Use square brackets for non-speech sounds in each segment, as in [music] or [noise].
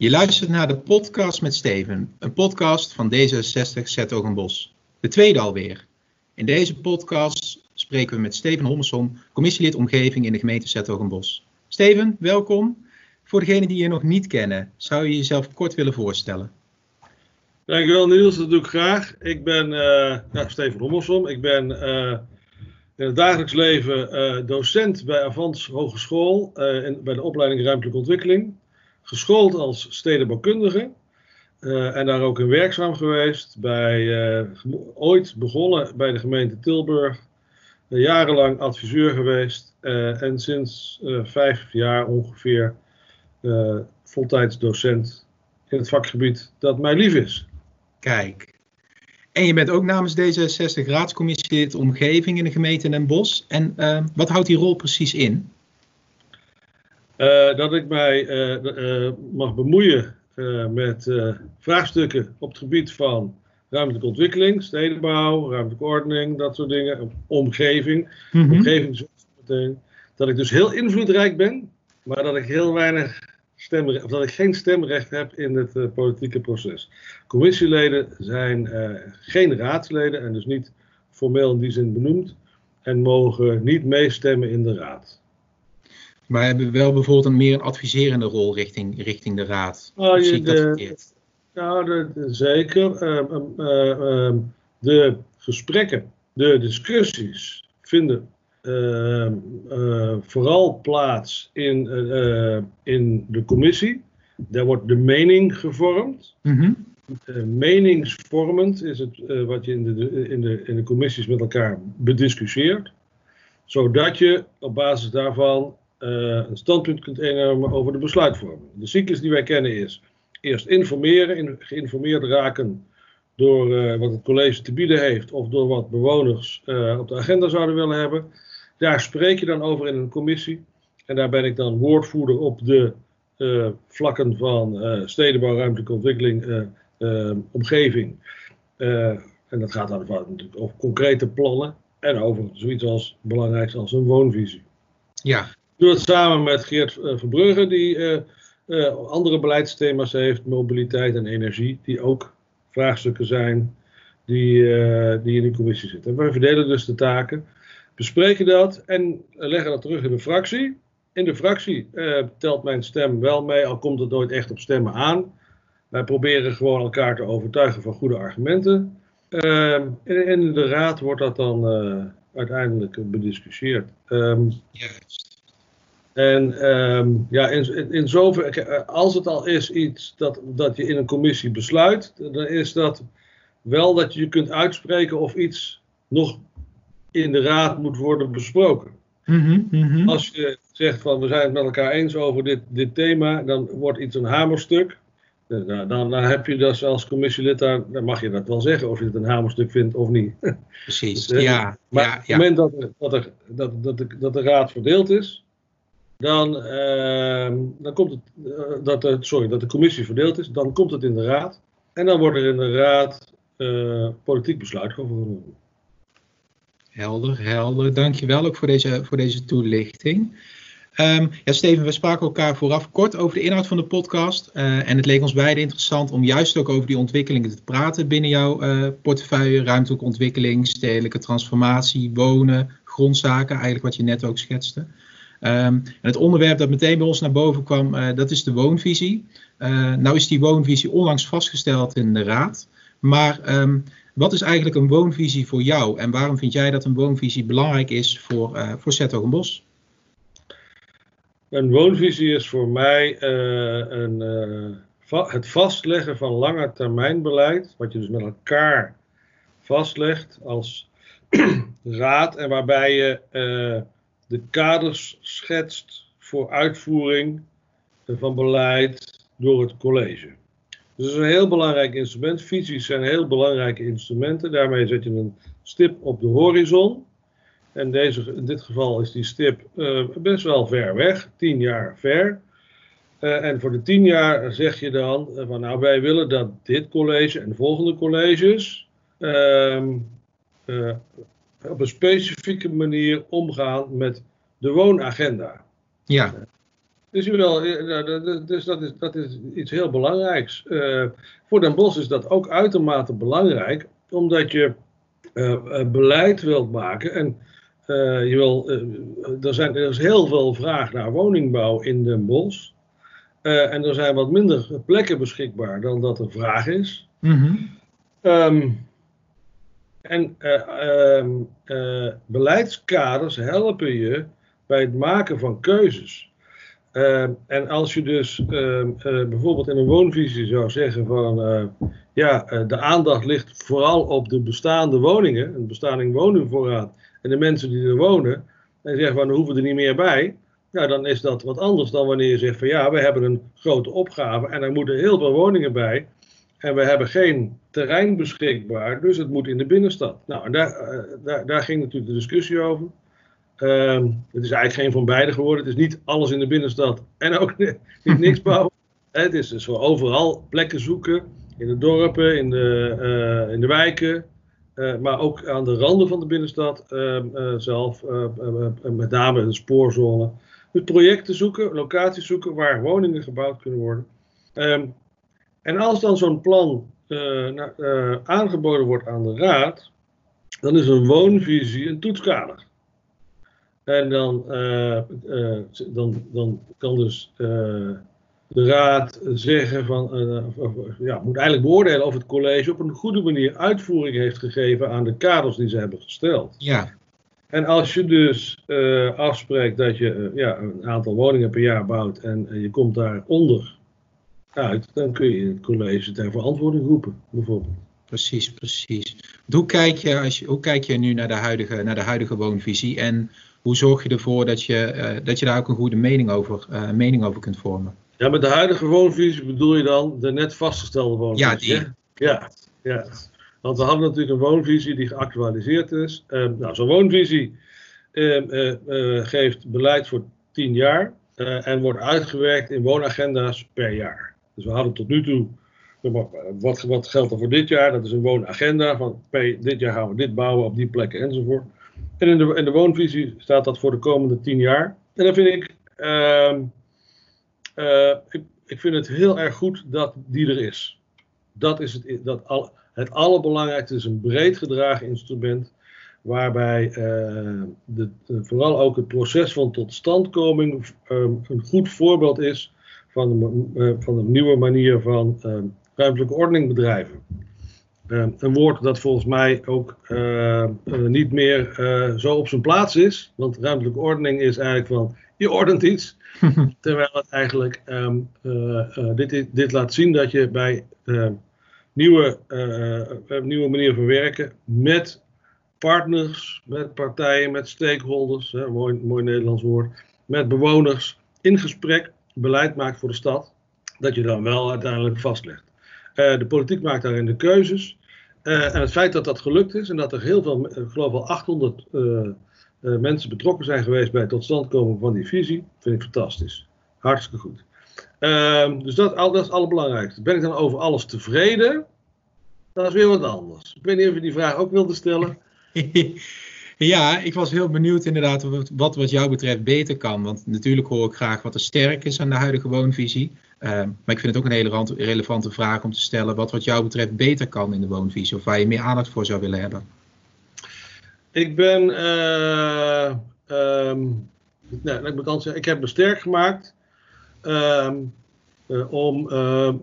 Je luistert naar de podcast met Steven, een podcast van D66 Zetogenbos. De tweede alweer. In deze podcast spreken we met Steven Hommerson, commissielid omgeving in de gemeente Zetogenbos. Steven, welkom. Voor degenen die je nog niet kennen, zou je jezelf kort willen voorstellen? Dankjewel Niels, dat doe ik graag. Ik ben uh, Steven Hommelsom. Ik ben uh, in het dagelijks leven uh, docent bij Avans Hogeschool in, bij de opleiding Ruimtelijke Ontwikkeling geschoold als stedenbouwkundige. Uh, en daar ook in werkzaam geweest. Bij, uh, ooit begonnen bij de gemeente Tilburg. Uh, jarenlang adviseur geweest. en sinds vijf jaar ongeveer voltijds docent in het vakgebied dat mij lief is. Kijk. En je bent ook namens D66 raadscommissie omgeving in de gemeente Den Bosch. En wat houdt die rol precies in? Uh, dat ik mij uh, uh, mag bemoeien met vraagstukken op het gebied van ruimtelijke ontwikkeling, stedenbouw, ruimtelijke ordening, dat soort dingen, omgeving, mm -hmm. omgeving Dat ik dus heel invloedrijk ben, maar dat ik heel weinig stemrecht, of dat ik geen stemrecht heb in het politieke proces. Commissieleden zijn geen raadsleden en dus niet formeel in die zin benoemd en mogen niet meestemmen in de raad. Maar hebben wel bijvoorbeeld een meer een adviserende rol richting, richting de raad? Oh, je, de, ja, de, de, zeker. Uh, uh, de gesprekken, de discussies vinden ehm, eh, vooral plaats in, eh, in de commissie. Daar wordt de mening gevormd. Mm -hmm. meningsvormend is het wat je in de, in, de, in de commissies met elkaar bediscussieert. Zodat je op basis daarvan een standpunt kunt innemen over de besluitvorming. De cyclus die wij kennen is eerst informeren, in, geïnformeerd raken door uh, wat het college te bieden heeft of door wat bewoners uh, op de agenda zouden willen hebben. Daar spreek je dan over in een commissie. En daar ben ik dan woordvoerder op de vlakken van stedenbouw, ruimtelijke ontwikkeling, omgeving. en dat gaat dan natuurlijk over concrete plannen en over zoiets als belangrijk als een woonvisie. Ja, doe het samen met Geert uh, Verbrugge, die uh, uh, andere beleidsthema's heeft, mobiliteit en energie, die ook vraagstukken zijn die, die in de commissie zitten. En wij verdelen dus de taken, bespreken dat en leggen dat terug in de fractie. In de fractie telt mijn stem wel mee, al komt het nooit echt op stemmen aan. Wij proberen gewoon elkaar te overtuigen van goede argumenten. in, in de raad wordt dat dan uiteindelijk bediscussieerd. Um. En um, ja, in, in zover, eh, als het al is iets dat, dat je in een commissie besluit, dan is dat wel dat je je kunt uitspreken of iets nog in de raad moet worden besproken. Mm -hmm. Als je zegt van we zijn het met elkaar eens over dit, dit thema, dan wordt iets een hamerstuk. Dan, dan, dan heb je dat als commissielid, daar, dan mag je dat wel zeggen of je het een hamerstuk vindt of niet. Precies, dus, [laughs] ja. Maar ja, op het moment dat, dat, er, dat, dat, de, dat de raad verdeeld is, dan, uh, dan komt het, uh, dat, de, sorry, dat de commissie verdeeld is, dan komt het in de raad. En dan wordt er in de raad uh, politiek besluit genomen. Helder, helder. Dankjewel ook voor deze, voor deze toelichting. Um, ja, Steven, we spraken elkaar vooraf kort over de inhoud van de podcast. Uh, en het leek ons beiden interessant om juist ook over die ontwikkelingen te praten binnen jouw portefeuille. Ruimtelijke ontwikkeling, stedelijke transformatie, wonen, grondzaken, eigenlijk wat je net ook schetste. Um, en het onderwerp dat meteen bij ons naar boven kwam, uh, dat is de woonvisie. Uh, nou is die woonvisie onlangs vastgesteld in de Raad. Maar um, wat is eigenlijk een woonvisie voor jou? En waarom vind jij dat een woonvisie belangrijk is voor, uh, voor Zethogenbos? Een woonvisie is voor mij een, het vastleggen van langetermijnbeleid. Wat je dus met elkaar vastlegt als [clears throat] raad. En waarbij je de kaders schetst voor uitvoering van beleid door het college. Dus dat is een heel belangrijk instrument. Visies zijn heel belangrijke instrumenten. Daarmee zet je een stip op de horizon. En deze, in dit geval is die stip uh, best wel ver weg, tien jaar ver. Uh, en voor de tien jaar zeg je dan uh, van nou wij willen dat dit college en de volgende colleges ehm, op een specifieke manier omgaan met de woonagenda. Ja. Dus, wel, dus dat, is, dat is iets heel belangrijks. Uh, voor Den Bosch is dat ook uitermate belangrijk, omdat je uh, beleid wilt maken. En je wil, er, zijn, er is heel veel vraag naar woningbouw in Den Bosch. en er zijn wat minder plekken beschikbaar dan dat er vraag is. Mm en ehm, beleidskaders helpen je bij het maken van keuzes. Ehm, en als je dus ehm, eh, bijvoorbeeld in een woonvisie zou zeggen van ja, eh, de aandacht ligt vooral op de bestaande woningen, een bestaande woningvoorraad en de mensen die er wonen, en zegt van er hoeven er niet meer bij, nou dan is dat wat anders dan wanneer je zegt van ja, we hebben een grote opgave en er moeten heel veel woningen bij en we hebben geen terrein beschikbaar, dus het moet in de binnenstad. Nou, en daar, daar, ging natuurlijk de discussie over. Um, het is eigenlijk geen van beide geworden. Het is niet alles in de binnenstad en ook [laughs] niet niks bouwen. Het is dus overal plekken zoeken. In de dorpen, in de, uh, in de wijken. Uh, maar ook aan de randen van de binnenstad uh, zelf. met name de spoorzone. Dus projecten zoeken, locaties zoeken waar woningen gebouwd kunnen worden. Um, en als dan zo'n plan nou, aangeboden wordt aan de raad. Dan is een woonvisie een toetskader. En dan, uh, uh, dan, dan kan dus de raad zeggen van, ja, moet eigenlijk beoordelen of het college op een goede manier uitvoering heeft gegeven aan de kaders die ze hebben gesteld. Ja. En als je dus afspreekt dat je ja, een aantal woningen per jaar bouwt en je komt daaronder uit, dan kun je het college ter verantwoording roepen, bijvoorbeeld. Precies, precies. Hoe kijk je, als je, hoe kijk je nu naar de huidige, naar de huidige woonvisie en hoe zorg je ervoor dat je, uh, dat je daar ook een goede mening over, uh, mening over kunt vormen? Ja, met de huidige woonvisie bedoel je dan de net vastgestelde woonvisie? Ja, die. Ja, ja. Want we hadden natuurlijk een woonvisie die geactualiseerd is. Uh, nou, zo'n woonvisie ehm, eh, geeft beleid voor tien jaar en wordt uitgewerkt in woonagenda's per jaar. Dus we hadden tot nu toe wat, wat geldt er voor dit jaar? Dat is een woonagenda. Van dit jaar gaan we dit bouwen op die plekken enzovoort. En in de, de woonvisie staat dat voor de komende tien jaar. En dan vind ik, uh, uh, ik, ik, vind het heel erg goed dat die er is. Dat is het, dat al, het allerbelangrijkste is een breed gedragen instrument. Waarbij uh, de, vooral ook het proces van totstandkoming ehm, een goed voorbeeld is van, de, eh, van een nieuwe manier van ehm, ruimtelijke ordening bedrijven. Uh, een woord dat volgens mij ook uh, uh, niet meer zo op zijn plaats is. Want ruimtelijke ordening is eigenlijk van je ordent iets. [laughs] terwijl het eigenlijk um, dit, dit, laat zien dat je bij ehm, nieuwe, nieuwe manieren van werken met partners, met partijen, met stakeholders, hè, mooi, mooi Nederlands woord, met bewoners in gesprek beleid maakt voor de stad, dat je dan wel uiteindelijk vastlegt. de politiek maakt daarin de keuzes. Uh, en het feit dat dat gelukt is en dat er heel veel, ik geloof wel 800 uh, uh, mensen betrokken zijn geweest bij het totstandkomen van die visie, vind ik fantastisch. Hartstikke goed. Ehm, dus dat, dat is het allerbelangrijkste. Ben ik dan over alles tevreden? Dat is weer wat anders. Ik weet niet of je die vraag ook wilde stellen. [laughs] Ja, ik was heel benieuwd inderdaad wat wat jou betreft beter kan. Want natuurlijk hoor ik graag wat er sterk is aan de huidige woonvisie. Uh, maar ik vind het ook een hele relevante vraag om te stellen wat wat jou betreft beter kan in de woonvisie. Of waar je meer aandacht voor zou willen hebben. Ik ben, uh, um, nou, ik, moet zeggen, ik heb me sterk gemaakt um, uh, om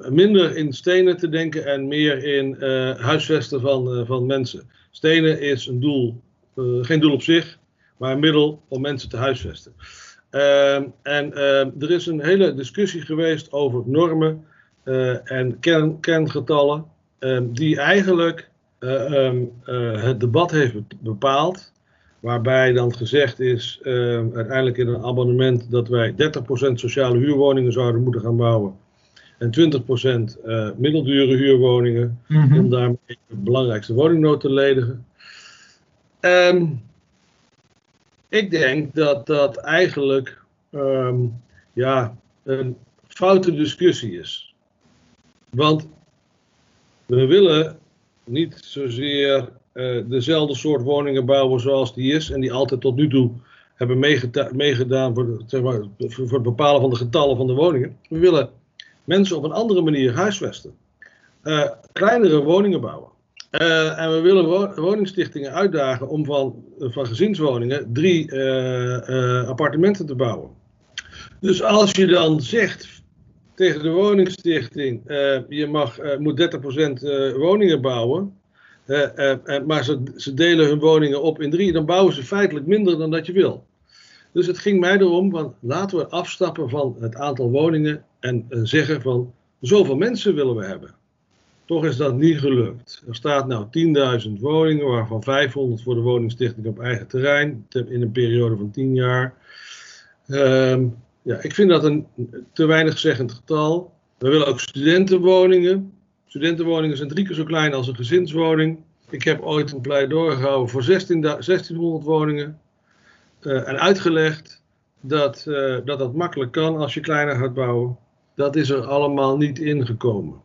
minder in stenen te denken en meer in huisvesten van, van mensen. Stenen is een doel eh, geen doel op zich, maar een middel om mensen te huisvesten. Ehm, en ehm, er is een hele discussie geweest over normen eh, en kern, kerngetallen, ehm, die eigenlijk eh, het debat heeft bepaald. Waarbij dan gezegd is, uiteindelijk in een abonnement, dat wij 30% sociale huurwoningen zouden moeten gaan bouwen. En 20% uh, middeldure huurwoningen. Mhm. Om daarmee de belangrijkste woningnood te ledigen. Um, ik denk dat dat eigenlijk um, ja, een foute discussie is. Want we willen niet zozeer uh, dezelfde soort woningen bouwen zoals die is en die altijd tot nu toe hebben meegedaan voor, voor het bepalen van de getallen van de woningen. We willen mensen op een andere manier huisvesten. Uh, kleinere woningen bouwen. Uh, en we willen woningstichtingen uitdagen om van, van gezinswoningen drie uh, appartementen te bouwen. Dus als je dan zegt tegen de woningstichting, je mag, moet 30% woningen bouwen, maar ze, delen hun woningen op in drie, dan bouwen ze feitelijk minder dan dat je wil. Dus het ging mij erom, van, laten we afstappen van het aantal woningen en zeggen van zoveel mensen willen we hebben. Toch is dat niet gelukt. Er staat nou 10.000 woningen, waarvan 500 voor de woningstichting op eigen terrein, in een periode van 10 jaar. Um, ja, ik vind dat een te weinig zeggend getal. We willen ook studentenwoningen. Studentenwoningen zijn drie keer zo klein als een gezinswoning. Ik heb ooit een pleidooi gehouden voor 16, 1600 woningen. Uh, en uitgelegd dat, uh, dat dat makkelijk kan als je kleiner gaat bouwen. Dat is er allemaal niet ingekomen.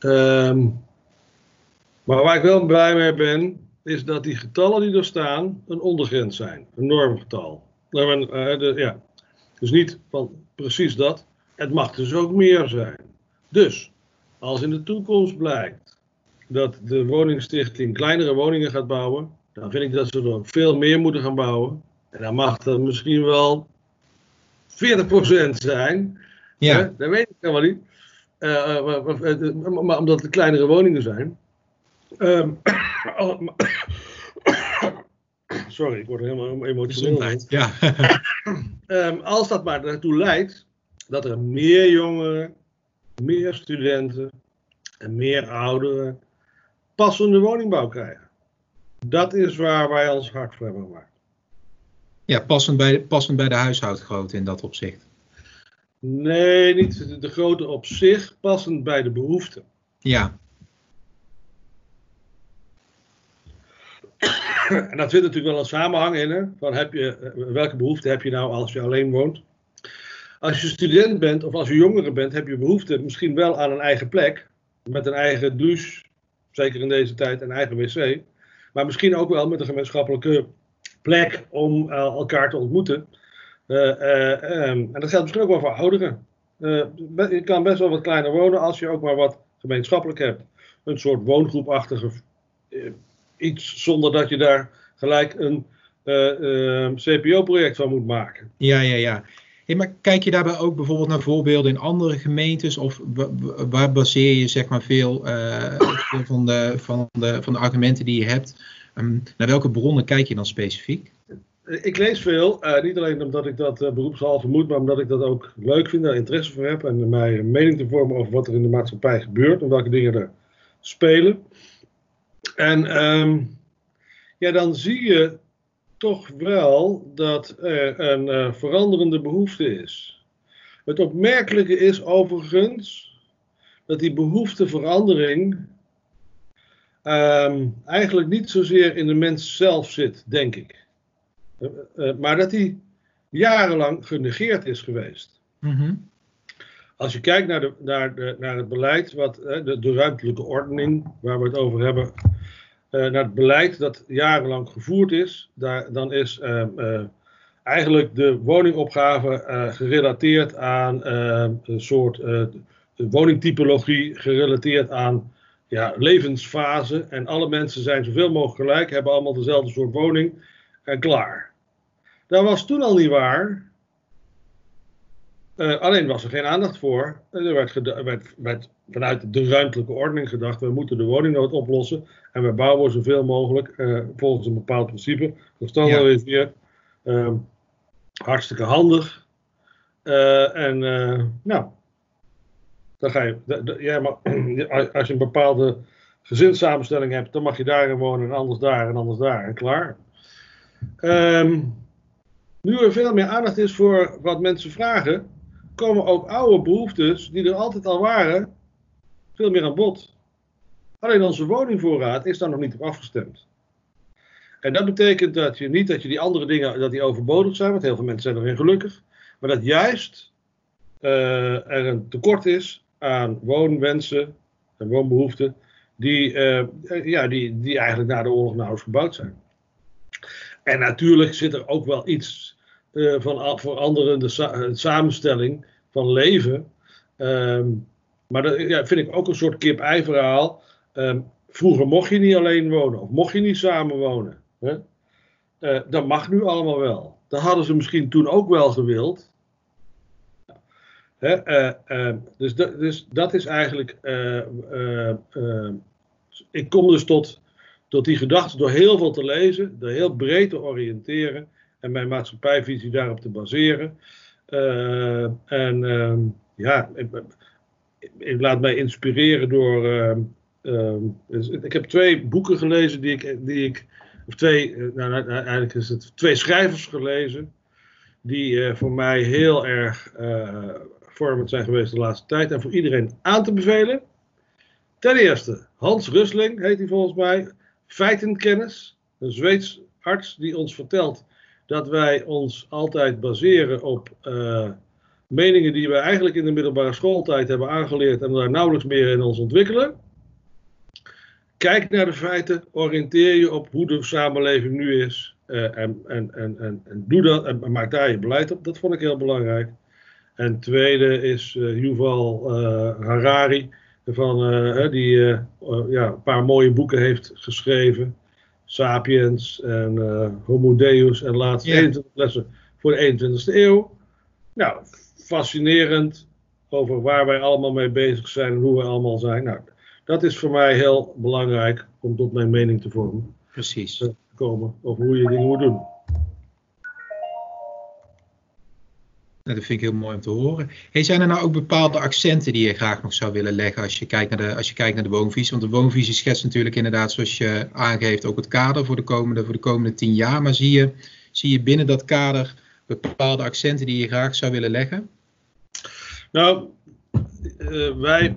Um, maar waar ik wel blij mee ben, is dat die getallen die er staan een ondergrens zijn. Een normgetal. Uh, ja. Dus niet van precies dat. Het mag dus ook meer zijn. Dus, als in de toekomst blijkt dat de woningstichting kleinere woningen gaat bouwen, dan vind ik dat ze er veel meer moeten gaan bouwen. En dan mag er misschien wel 40% zijn. Ja. Hè? Dat weet ik helemaal niet. Uh, maar omdat het kleinere woningen zijn. Um, [coughs] sorry, ik word helemaal emotioneel. Ja. um, [coughs] als dat maar ertoe leidt dat er meer jongeren, meer studenten en meer ouderen passende woningbouw krijgen. Dat is waar wij ons hard voor hebben gemaakt. Ja, passend bij, passend bij de huishoudgrootte in dat opzicht. Nee, niet de grootte op zich, passend bij de behoeften. Ja. [coughs] En dat zit natuurlijk wel een samenhang in. Hè? Van heb je, welke behoefte heb je nou als je alleen woont? Als je student bent of als je jongere bent, heb je behoefte misschien wel aan een eigen plek. Met een eigen douche, zeker in deze tijd, een eigen wc. Maar misschien ook wel met een gemeenschappelijke plek om uh, elkaar te ontmoeten. Uh, uh, um, en dat geldt misschien ook wel voor ouderen. je kan best wel wat kleiner wonen als je ook maar wat gemeenschappelijk hebt. Een soort woongroepachtige iets zonder dat je daar gelijk een CPO-project van moet maken. Ja, ja, ja. Hey, maar kijk je daarbij ook bijvoorbeeld naar voorbeelden in andere gemeentes? Of waar baseer je zeg maar veel van, de, van, de, van de argumenten die je hebt? Um, naar welke bronnen kijk je dan specifiek? Ik lees veel, uh, niet alleen omdat ik dat uh, beroepshalve moet, maar omdat ik dat ook leuk vind, daar interesse voor heb en mij een mening te vormen over wat er in de maatschappij gebeurt en welke dingen er spelen. En um, ja, dan zie je toch wel dat er een uh, veranderende behoefte is. Het opmerkelijke is overigens dat die behoefteverandering um, eigenlijk niet zozeer in de mens zelf zit, denk ik. Uh, uh, maar dat die jarenlang genegeerd is geweest. Mm-hmm. Als je kijkt naar, de, naar, de, naar het beleid, wat, uh, de, de, ruimtelijke ordening, waar we het over hebben, naar het beleid dat jarenlang gevoerd is, daar, dan is ehm, eigenlijk de woningopgave gerelateerd aan ehm, een soort woningtypologie, gerelateerd aan ja, levensfase. En alle mensen zijn zoveel mogelijk gelijk, hebben allemaal dezelfde soort woning en klaar. Dat was toen al niet waar. Uh, alleen was er geen aandacht voor. Er werd, werd, werd, vanuit de ruimtelijke ordening gedacht: we moeten de woningnood oplossen. En we bouwen zoveel mogelijk uh, volgens een bepaald principe. Verstandig ja. is hier. Uh, hartstikke handig. En nou, dan ga je, ja, maar [clears throat] als je een bepaalde gezinssamenstelling hebt, dan mag je daarin wonen en anders daar en anders daar en klaar. Um, nu er veel meer aandacht is voor wat mensen vragen, komen ook oude behoeftes, die er altijd al waren, veel meer aan bod. Alleen onze woningvoorraad is daar nog niet op afgestemd. En dat betekent dat je niet dat je die andere dingen dat die overbodig zijn, want heel veel mensen zijn erin gelukkig, maar dat juist uh, er een tekort is aan woonwensen en woonbehoeften die, uh, ja, die, die eigenlijk na de oorlog nauwelijks gebouwd zijn. En natuurlijk zit er ook wel iets uh, van veranderende sa samenstelling van leven. Ehm, maar dat ja, vind ik ook een soort kip-ei verhaal. Ehm, vroeger mocht je niet alleen wonen of mocht je niet samen wonen. Hè? Uh, dat mag nu allemaal wel. Dat hadden ze misschien toen ook wel gewild. Uh, dus, dus dat is eigenlijk. ik kom dus tot, tot die gedachte door heel veel te lezen, door heel breed te oriënteren en mijn maatschappijvisie daarop te baseren. en ehm, ja, ik, ik, laat mij inspireren door. Ehm, ehm, dus ik heb twee boeken gelezen die ik. Die ik of twee, eh, nou, nou, nou, eigenlijk is het twee schrijvers gelezen. Die uh, voor mij heel erg vormend zijn geweest de laatste tijd. En voor iedereen aan te bevelen. Ten eerste, Hans Rusling heet hij volgens mij. Feitenkennis. Een Zweeds arts die ons vertelt dat wij ons altijd baseren op uh, meningen die we eigenlijk in de middelbare schooltijd hebben aangeleerd en daar nauwelijks meer in ons ontwikkelen. Kijk naar de feiten, oriënteer je op hoe de samenleving nu is uh, en, en, en, en, doe dat en maak daar je beleid op. Dat vond ik heel belangrijk. En tweede is uh, Yuval uh, Harari, van, die ja, een paar mooie boeken heeft geschreven. Sapiens en Homo Deus en laatst yeah. 21 lessen voor de 21ste eeuw. Nou, fascinerend over waar wij allemaal mee bezig zijn en hoe we allemaal zijn. Nou, dat is voor mij heel belangrijk om tot mijn mening te vormen. Precies. Te komen over hoe je dingen moet doen. Dat vind ik heel mooi om te horen. Hey, zijn er nou ook bepaalde accenten die je graag nog zou willen leggen als je kijkt naar de, als je kijkt naar de woonvisie? Want de woonvisie schetst natuurlijk inderdaad, zoals je aangeeft, ook het kader voor de komende, voor de komende tien jaar. Maar zie je, zie je binnen dat kader bepaalde accenten die je graag zou willen leggen? Nou, uh, wij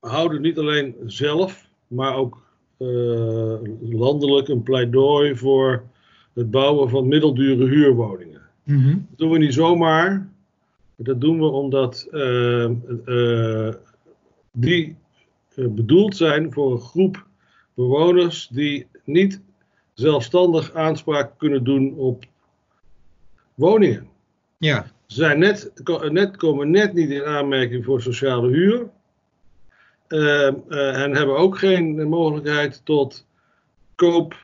houden niet alleen zelf, maar ook uh, landelijk een pleidooi voor het bouwen van middeldure huurwoningen. Mm -hmm. Dat doen we niet zomaar. Dat doen we omdat uh, die bedoeld zijn voor een groep bewoners die niet zelfstandig aanspraak kunnen doen op woningen. Ja zijn net, net, komen net niet in aanmerking voor sociale huur. Uh, uh, en hebben ook geen mogelijkheid tot koop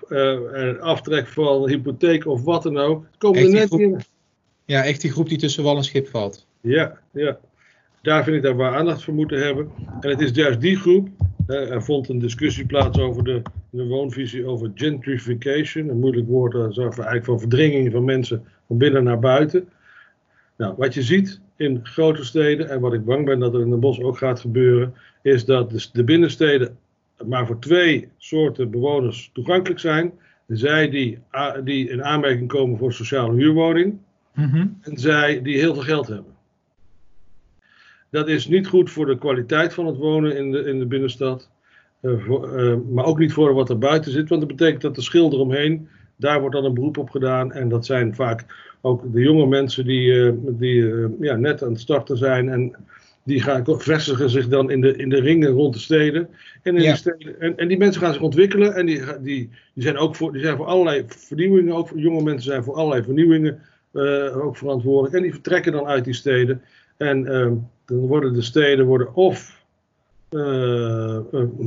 en aftrek van hypotheek of wat dan ook. Komen er net groep, in. Ja, echt die groep die tussen wal en schip valt. Ja, ja. Daar vind ik dat we aandacht voor moeten hebben. En het is juist die groep. er vond een discussie plaats over de, de woonvisie over gentrification. Een moeilijk woord, dat is eigenlijk van verdringing van mensen van binnen naar buiten. Nou, wat je ziet in grote steden, en wat ik bang ben dat er in de bos ook gaat gebeuren, is dat de binnensteden maar voor twee soorten bewoners toegankelijk zijn. Zij die, die in aanmerking komen voor sociale huurwoning, mm en zij die heel veel geld hebben. Dat is niet goed voor de kwaliteit van het wonen in de, in de binnenstad. Uh, voor, uh, maar ook niet voor wat er buiten zit. Want dat betekent dat de schil eromheen, daar wordt dan een beroep op gedaan. En dat zijn vaak ook de jonge mensen die, eh, die eh, ja, net aan het starten zijn en die gaan, vestigen zich dan in de, in de ringen rond de steden. En, in ja. steden en, en, die mensen gaan zich ontwikkelen en die, die, die, zijn ook voor, die zijn voor allerlei vernieuwingen, ook jonge mensen zijn voor allerlei vernieuwingen ook verantwoordelijk. En die vertrekken dan uit die steden. En uh, dan worden de steden worden of, uh,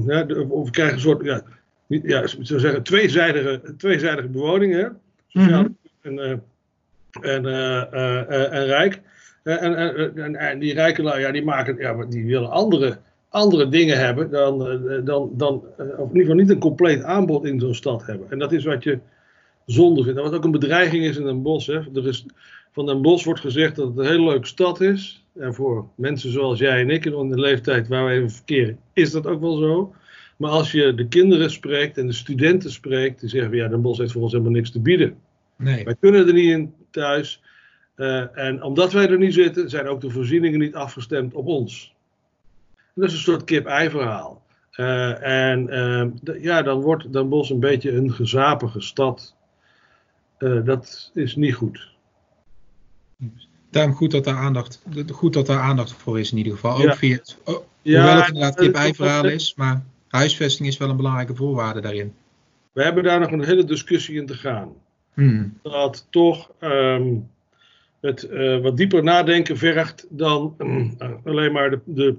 ja, of krijgen een soort, ja, ja, zou zeggen, tweezijdige, tweezijdige bewoning. Hè? Sociaal -hmm. en, en, en rijk. En, en, en, die rijken ja, die, maken, ja, die willen andere, andere dingen hebben dan, dan, dan of in ieder geval niet een compleet aanbod in zo'n stad hebben. En dat is wat je zonde vindt. En wat ook een bedreiging is in een bos. Hè. Er is, van een bos wordt gezegd dat het een hele leuke stad is. En voor mensen zoals jij en ik in de leeftijd waar we even verkeren, is dat ook wel zo. Maar als je de kinderen spreekt en de studenten spreekt, die zeggen ja, Den Bosch heeft voor ons helemaal niks te bieden. Nee. Wij kunnen er niet in thuis. Uh, en omdat wij er niet zitten, zijn ook de voorzieningen niet afgestemd op ons. En dat is een soort kip-ei verhaal. Uh, en uh, ja, dan wordt Den Bosch een beetje een gezapige stad. Dat is niet goed. Daarom goed dat daar aandacht, goed dat daar aandacht voor is in ieder geval. Ook via het, oh, ja, hoewel het inderdaad kip-ei verhaal is, maar huisvesting is wel een belangrijke voorwaarde daarin. We hebben daar nog een hele discussie in te gaan. Hmm. Dat toch um, het wat dieper nadenken vergt dan [clears throat] alleen maar de, de,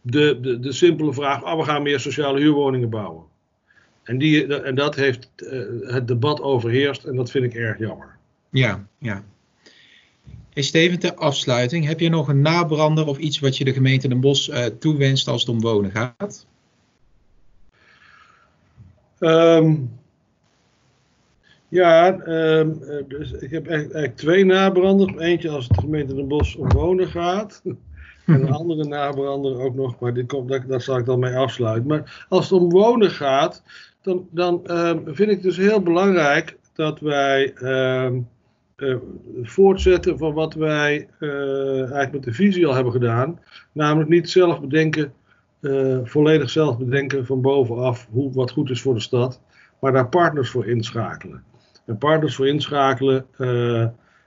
de, de, de simpele vraag: oh, we gaan meer sociale huurwoningen bouwen. En, die, en dat heeft het debat overheerst en dat vind ik erg jammer. Ja, ja. Hey Steven, ter afsluiting, heb je nog een nabrander of iets wat je de gemeente Den Bosch uh, toewenst als het om wonen gaat? Um, ja, um, dus ik heb eigenlijk twee nabranders. Eentje als het de gemeente Den Bosch om wonen gaat. [laughs] en een andere nabrander ook nog, maar die komt, daar zal ik dan mee afsluiten. Maar als het om wonen gaat, dan, dan um, vind ik dus heel belangrijk dat wij uh, voortzetten van wat wij uh, eigenlijk met de visie al hebben gedaan. Namelijk niet zelf bedenken, uh, volledig zelf bedenken van bovenaf hoe, wat goed is voor de stad. Maar daar partners voor inschakelen. En partners voor inschakelen,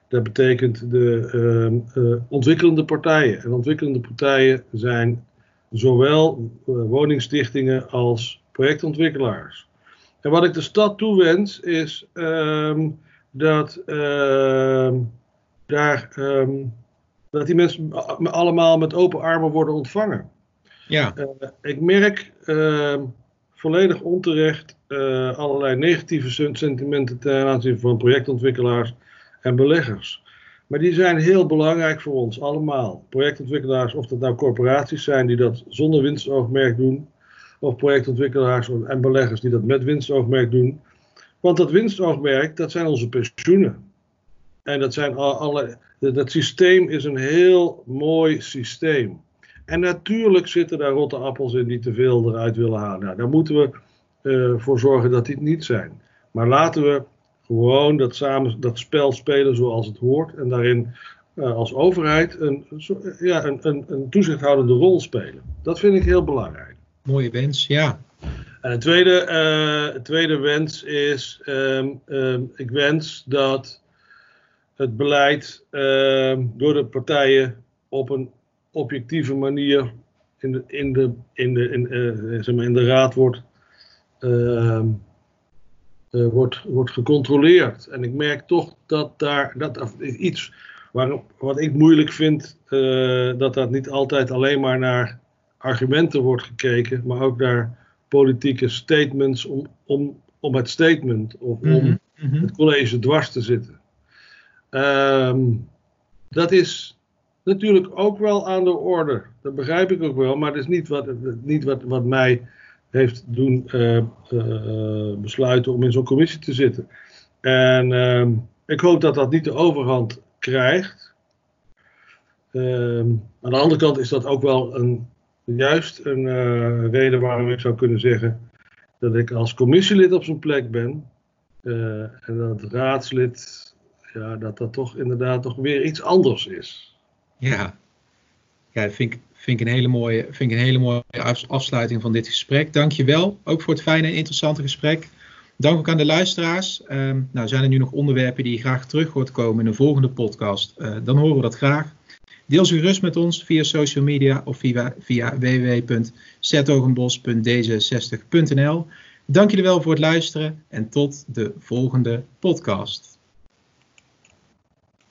dat betekent de ontwikkelende partijen. En ontwikkelende partijen zijn zowel woningstichtingen als projectontwikkelaars. En wat ik de stad toewens is ehm, dat, uh, daar, um, dat die mensen allemaal met open armen worden ontvangen. Ja. Uh, ik merk uh, volledig onterecht uh, allerlei negatieve sentimenten ten aanzien van projectontwikkelaars en beleggers. Maar die zijn heel belangrijk voor ons allemaal. Projectontwikkelaars, of dat nou corporaties zijn die dat zonder winstoogmerk doen, of projectontwikkelaars en beleggers die dat met winstoogmerk doen. Want dat winstoogmerk, dat zijn onze pensioenen. En dat, zijn alle, dat systeem is een heel mooi systeem. En natuurlijk zitten daar rotte appels in die te veel eruit willen halen. Nou, daar moeten we uh, voor zorgen dat die niet zijn. Maar laten we gewoon dat, samen, dat spel spelen zoals het hoort. En daarin uh, als overheid een, ja, een, een, een toezichthoudende rol spelen. Dat vind ik heel belangrijk. Mooie wens, ja. En een tweede, uh, tweede wens is, um, um, ik wens dat het beleid um, door de partijen op een objectieve manier in de, in de, in de, in, uh, zeg maar in de raad wordt, uh, wordt, wordt gecontroleerd. En ik merk toch dat daar dat, iets waar, wat ik moeilijk vind, dat dat niet altijd alleen maar naar argumenten wordt gekeken, maar ook naar politieke statements om, om, om het statement of om mhm, mhm. het college dwars te zitten. Um, dat is natuurlijk ook wel aan de orde. Dat begrijp ik ook wel, maar dat is niet wat, niet wat, wat mij heeft doen uh, uh, besluiten om in zo'n commissie te zitten. En uh, ik hoop dat dat niet de overhand krijgt. Um, aan de andere kant is dat ook wel een juist een uh, reden waarom ik zou kunnen zeggen dat ik als commissielid op zijn plek ben. Uh, en dat raadslid, ja, dat dat toch inderdaad toch weer iets anders is. Ja, ja dat vind ik, vind een, hele mooie, vind ik een hele mooie afsluiting van dit gesprek. Dank je wel, ook voor het fijne en interessante gesprek. Dank ook aan de luisteraars. Um, nou, zijn er nu nog onderwerpen die je graag terug hoort komen in een volgende podcast? Uh, dan horen we dat graag. Deel ze gerust met ons via social media of via, via www.zetogenbos.d66.nl. Dank jullie wel voor het luisteren en tot de volgende podcast.